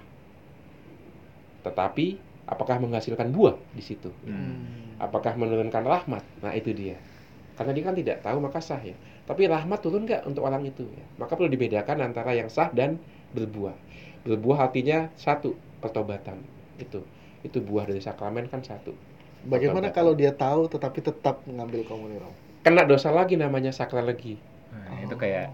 Tetapi apakah menghasilkan buah di situ? Hmm. Apakah menurunkan rahmat? Nah itu dia. Karena dia kan tidak tahu maka sah ya. Tapi rahmat turun nggak untuk orang itu ya. Maka perlu dibedakan antara yang sah dan berbuah. Berbuah artinya satu pertobatan itu. Itu buah dari sakramen kan satu. Bagaimana Pertobatan. kalau dia tahu tetapi tetap mengambil komuni Romo? Kena dosa lagi namanya sakralegi. Nah, itu kayak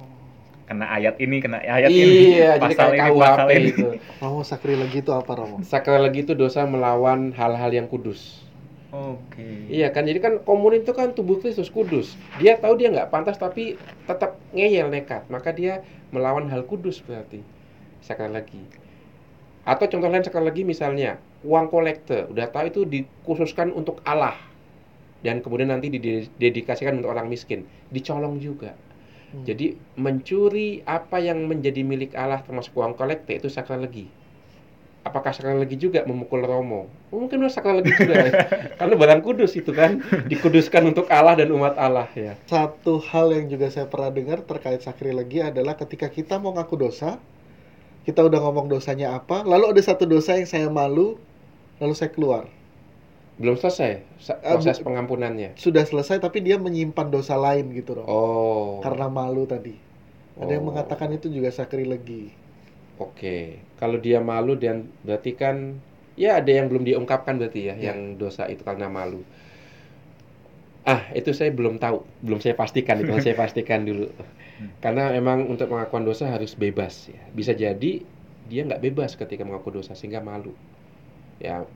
kena ayat ini, kena ayat ini, Iya, jadi pasal kayak ini, KUHP pasal ini. itu. Romo sakri lagi itu apa Romo? Sakralegi itu dosa melawan hal-hal yang kudus. Oke. Iya kan, jadi kan komun itu kan tubuh Kristus kudus. Dia tahu dia nggak pantas tapi tetap ngeyel nekat. Maka dia melawan hal kudus berarti. Sekali lagi. Atau contoh lain sekali lagi misalnya uang kolekte. Udah tahu itu dikhususkan untuk Allah dan kemudian nanti didedikasikan untuk orang miskin. Dicolong juga. Hmm. Jadi mencuri apa yang menjadi milik Allah termasuk uang kolekte itu sakralegi. Apakah sakralegi juga memukul Romo? Mungkin sakralegi juga ya. Karena barang kudus itu kan dikuduskan untuk Allah dan umat Allah ya. Satu hal yang juga saya pernah dengar terkait sakri lagi adalah ketika kita mau ngaku dosa, kita udah ngomong dosanya apa, lalu ada satu dosa yang saya malu, lalu saya keluar. Belum selesai sa- Eh, proses pengampunannya. Sudah selesai tapi dia menyimpan dosa lain gitu Romo. Oh. Karena malu tadi. Ada yang Oh. mengatakan itu juga sakri lagi. Oke. Kalau dia malu dan berarti kan ya ada yang belum diungkapkan berarti ya, Ya. yang dosa itu karena malu. Ah, itu saya belum tahu, belum saya pastikan itu, saya pastikan dulu. Karena memang untuk pengakuan dosa harus bebas ya. Bisa jadi dia nggak bebas ketika mengaku dosa sehingga malu. Ya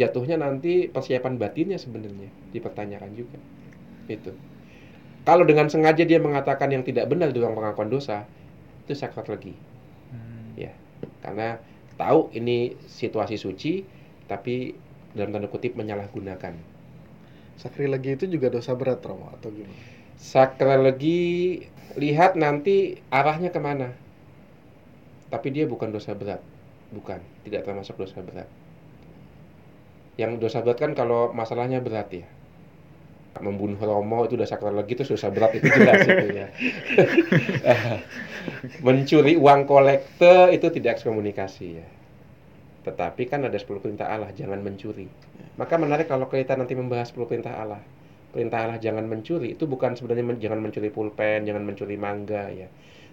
jatuhnya nanti persiapan batinnya sebenarnya dipertanyakan juga. Itu. Kalau dengan sengaja dia mengatakan yang tidak benar dalam pengakuan dosa, itu sakrat lagi Hmm. karena tahu ini situasi suci tapi dalam tanda kutip menyalahgunakan. Sakri lagi itu juga dosa berat Romo atau gimana? Sakralegi lihat nanti arahnya ke mana. Tapi dia bukan dosa berat, bukan, tidak termasuk dosa berat. Yang dosa berat kan kalau masalahnya berat ya. Membunuh Romo itu udah sakralegi itu dosa berat itu jelas itu ya. Mencuri uang kolekte itu tidak ekskomunikasi ya. Tetapi kan ada 10 perintah Allah, jangan mencuri. Maka menarik kalau kita nanti membahas 10 perintah Allah. Perintah Allah jangan mencuri itu bukan sebenarnya men- jangan mencuri pulpen, jangan mencuri mangga ya.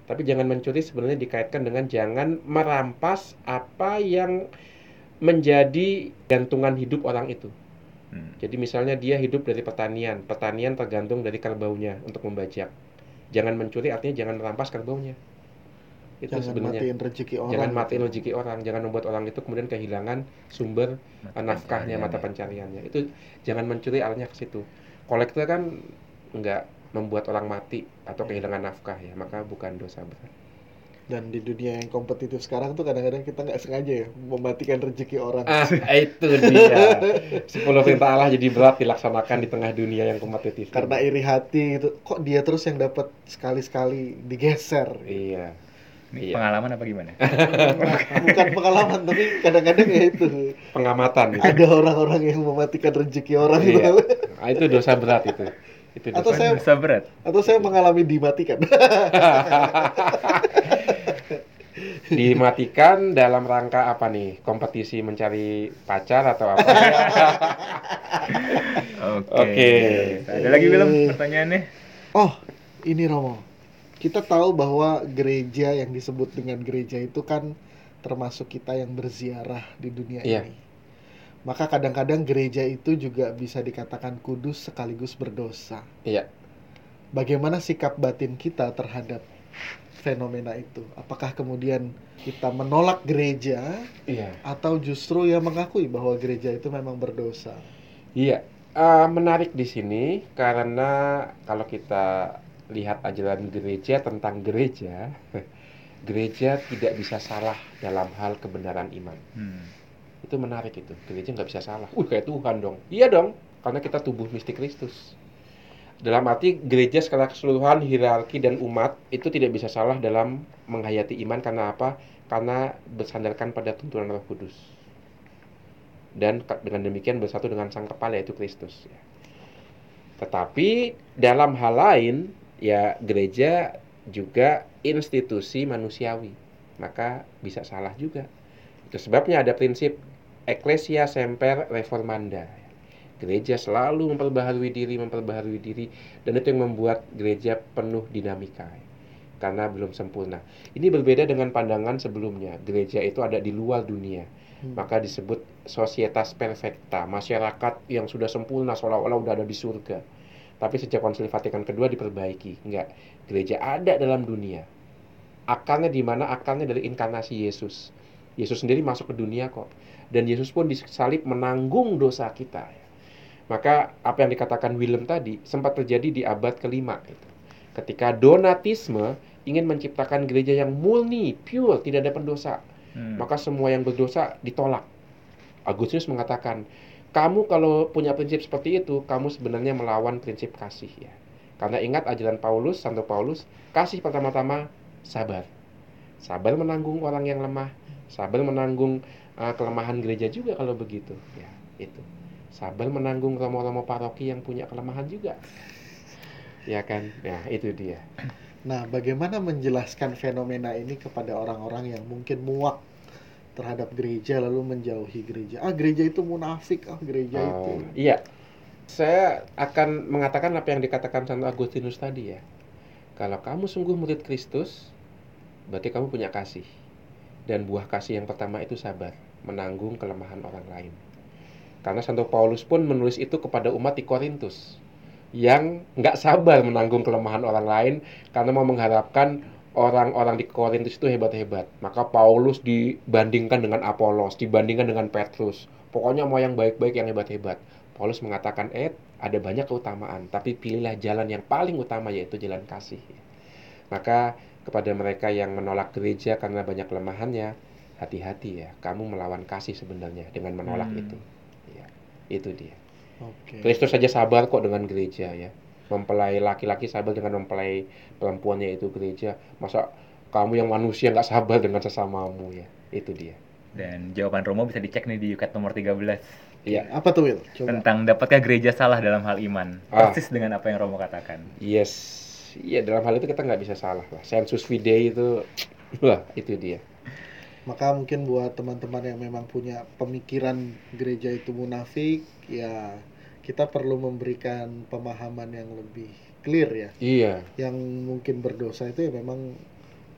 Tapi jangan mencuri sebenarnya dikaitkan dengan jangan merampas apa yang menjadi gantungan hidup orang itu. Hmm. Jadi misalnya dia hidup dari pertanian, pertanian tergantung dari kerbaunya untuk membajak. Jangan mencuri artinya jangan merampas kerbaunya. Itu Jangan sebenarnya. matiin rezeki orang. Jangan gitu. matiin rezeki orang, jangan membuat orang itu kemudian kehilangan sumber eh, nafkahnya, mata pencariannya. Itu jangan mencuri arahnya ke situ. Kolektor kan enggak membuat orang mati atau kehilangan nafkah ya, maka bukan dosa berat. Dan di dunia yang kompetitif sekarang tuh kadang-kadang kita nggak sengaja ya mematikan rezeki orang. Ah, itu dia. Sepuluh perintah Allah jadi berat dilaksanakan di tengah dunia yang kompetitif. Karena iri hati itu kok dia terus yang dapat sekali-sekali digeser. Iya. Ini Iya. pengalaman apa gimana? Bukan pengalaman tapi kadang-kadang ya itu Pengamatan gitu. ada orang-orang yang mematikan rezeki orang. Iya. Ah, itu dosa berat itu. Itu Atau saya- Dosa berat. Atau saya mengalami dimatikan. Dimatikan dalam rangka apa nih? Kompetisi mencari pacar atau apa? Oke. Oke. Ada lagi belum pertanyaannya? Oh, ini Romo. Kita tahu bahwa gereja yang disebut dengan gereja itu kan termasuk kita yang berziarah di dunia Iya. ini. Maka kadang-kadang gereja itu juga bisa dikatakan kudus sekaligus berdosa. Iya. Bagaimana sikap batin kita terhadap fenomena itu? Apakah kemudian kita menolak gereja Iya. atau justru ya mengakui bahwa gereja itu memang berdosa? Iya. Eh, menarik di sini karena kalau kita lihat ajaran gereja tentang gereja, gereja tidak bisa salah dalam hal kebenaran iman. Hmm. Itu menarik itu. Gereja nggak bisa salah. Uh, kayak Tuhan dong. Iya dong. Karena kita tubuh mistik Kristus. Dalam arti gereja secara keseluruhan, hierarki dan umat itu tidak bisa salah dalam menghayati iman karena apa? Karena bersandarkan pada tuntunan Roh Kudus. Dan dengan demikian bersatu dengan sang kepala yaitu Kristus. ya. Tetapi dalam hal lain, ya gereja juga institusi manusiawi. Maka bisa salah juga. Itu sebabnya ada prinsip Ecclesia Semper Reformanda. Gereja selalu memperbaharui diri, memperbaharui diri, dan itu yang membuat gereja penuh dinamika karena belum sempurna. Ini berbeda dengan pandangan sebelumnya. Gereja itu ada di luar dunia, Hmm. maka disebut societas perfecta, masyarakat yang sudah sempurna seolah-olah udah ada di surga. Tapi sejak Konsili Vatikan kedua diperbaiki, enggak. Gereja ada dalam dunia. Akarnya di mana? Akarnya dari inkarnasi Yesus. Yesus sendiri masuk ke dunia kok. Dan Yesus pun disalib menanggung dosa kita. Maka apa yang dikatakan Willem tadi sempat terjadi di abad kelima itu. Ketika Donatisme ingin menciptakan gereja yang murni, pure, tidak ada pendosa, Hmm. maka semua yang berdosa ditolak. Agustinus mengatakan, kamu kalau punya prinsip seperti itu, kamu sebenarnya melawan prinsip kasih ya. Karena ingat ajaran Paulus, Santo Paulus, kasih pertama-tama sabar. Sabar menanggung orang yang lemah, sabar menanggung uh, kelemahan gereja juga kalau begitu. Ya, itu. Sabar menanggung romo-romo paroki yang punya kelemahan juga. Ya kan? Ya, itu dia. Nah, bagaimana menjelaskan fenomena ini kepada orang-orang yang mungkin muak terhadap gereja lalu menjauhi gereja? Ah, gereja itu munafik, ah gereja itu. Oh, iya. Saya akan mengatakan apa yang dikatakan Santo Agustinus tadi ya. Kalau kamu sungguh murid Kristus, berarti kamu punya kasih. Dan buah kasih yang pertama itu sabar, menanggung kelemahan orang lain. Karena Santo Paulus pun menulis itu kepada umat di Korintus yang nggak sabar menanggung kelemahan orang lain karena mau mengharapkan orang-orang di Korintus itu hebat-hebat. Maka Paulus dibandingkan dengan Apolos, dibandingkan dengan Petrus. Pokoknya mau yang baik-baik, yang hebat-hebat. Paulus mengatakan, eh, ada banyak keutamaan, tapi pilihlah jalan yang paling utama yaitu jalan kasih. Maka kepada mereka yang menolak gereja karena banyak kelemahannya, hati-hati ya, kamu melawan kasih sebenarnya dengan menolak Hmm. itu. Ya, itu dia. Oke. Kristus saja sabar kok dengan gereja ya. Mempelai laki-laki sabar dengan mempelai perempuannya itu gereja. Masa kamu yang manusia nggak sabar dengan sesamamu ya? Itu dia. Dan jawaban Romo bisa dicek nih di Yukat nomor 13 Iya. Apa tuh, Will? Coba. tentang dapatkah gereja salah dalam hal iman. Ah. Persis dengan apa yang Romo katakan. Yes. Iya dalam hal itu kita nggak bisa salah lah. Sensus fidei itu, wah itu dia. Maka mungkin buat teman-teman yang memang punya pemikiran gereja itu munafik, ya kita perlu memberikan pemahaman yang lebih clear ya. Iya. Yang mungkin berdosa itu ya memang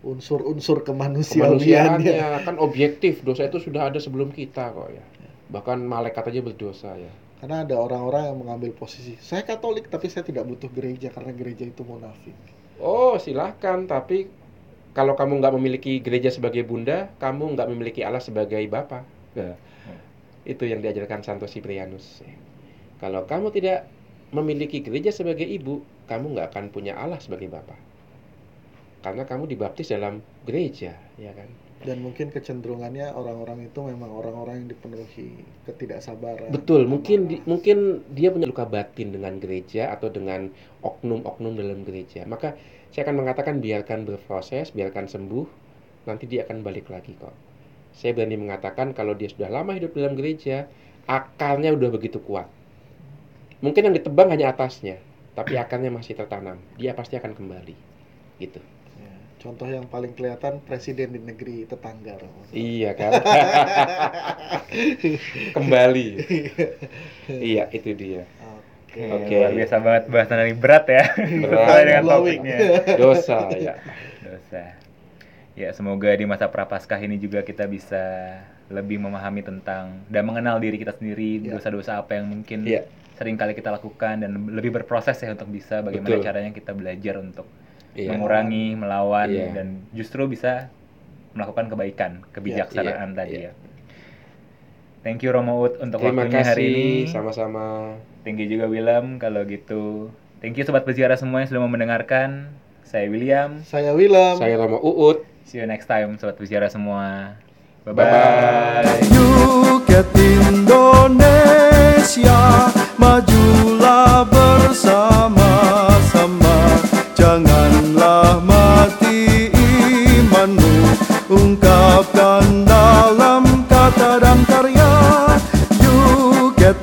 unsur-unsur kemanusiawiannya. Kemanusiaannya kan objektif. Dosa itu sudah ada sebelum kita kok ya. Bahkan malaikat aja berdosa ya. Karena ada orang-orang yang mengambil posisi, saya Katolik tapi saya tidak butuh gereja karena gereja itu munafik. Oh silahkan, tapi kalau kamu nggak memiliki gereja sebagai bunda, kamu nggak memiliki Allah sebagai bapa. Nah, itu yang diajarkan Santo Siprianus. Kalau kamu tidak memiliki gereja sebagai ibu, kamu nggak akan punya Allah sebagai bapa. Karena kamu dibaptis dalam gereja, ya kan? Dan mungkin kecenderungannya orang-orang itu memang orang-orang yang dipenuhi ketidaksabaran. Betul, mungkin di- mungkin dia punya luka batin dengan gereja atau dengan oknum-oknum dalam gereja. Maka saya akan mengatakan biarkan berproses, biarkan sembuh, nanti dia akan balik lagi kok. Saya berani mengatakan kalau dia sudah lama hidup dalam gereja, akarnya udah begitu kuat. Mungkin yang ditebang hanya atasnya, tapi akarnya masih tertanam. Dia pasti akan kembali. Gitu. Ya, Contoh yang paling kelihatan presiden di negeri tetangga. Iya kan? kembali. iya, itu dia. Oke. Oke. Luar biasa banget bahasan ini berat ya. Berat. Sesuai dengan Blowing. topiknya. Dosa ya. Dosa. Ya, semoga di masa prapaskah ini juga kita bisa lebih memahami tentang dan mengenal diri kita sendiri, Ya. dosa-dosa apa yang mungkin Iya. sering kali kita lakukan dan lebih berproses ya untuk bisa bagaimana Betul. caranya kita belajar untuk Iya. mengurangi, melawan Iya. dan justru bisa melakukan kebaikan, kebijaksanaan Iya, tadi iya. ya. Thank you Romo Ut untuk Terima waktunya hari ini. kasih sama-sama. Thank you juga William kalau gitu. Thank you sobat peziarah semua sudah mau mendengarkan. Saya William. Saya William Saya Rama Uut. See you next time sobat peziarah semua. Bye bye. bye, -bye. Indonesia majulah bersama-sama janganlah mati imanmu ungkapkan dalam kata dan karya You Yuket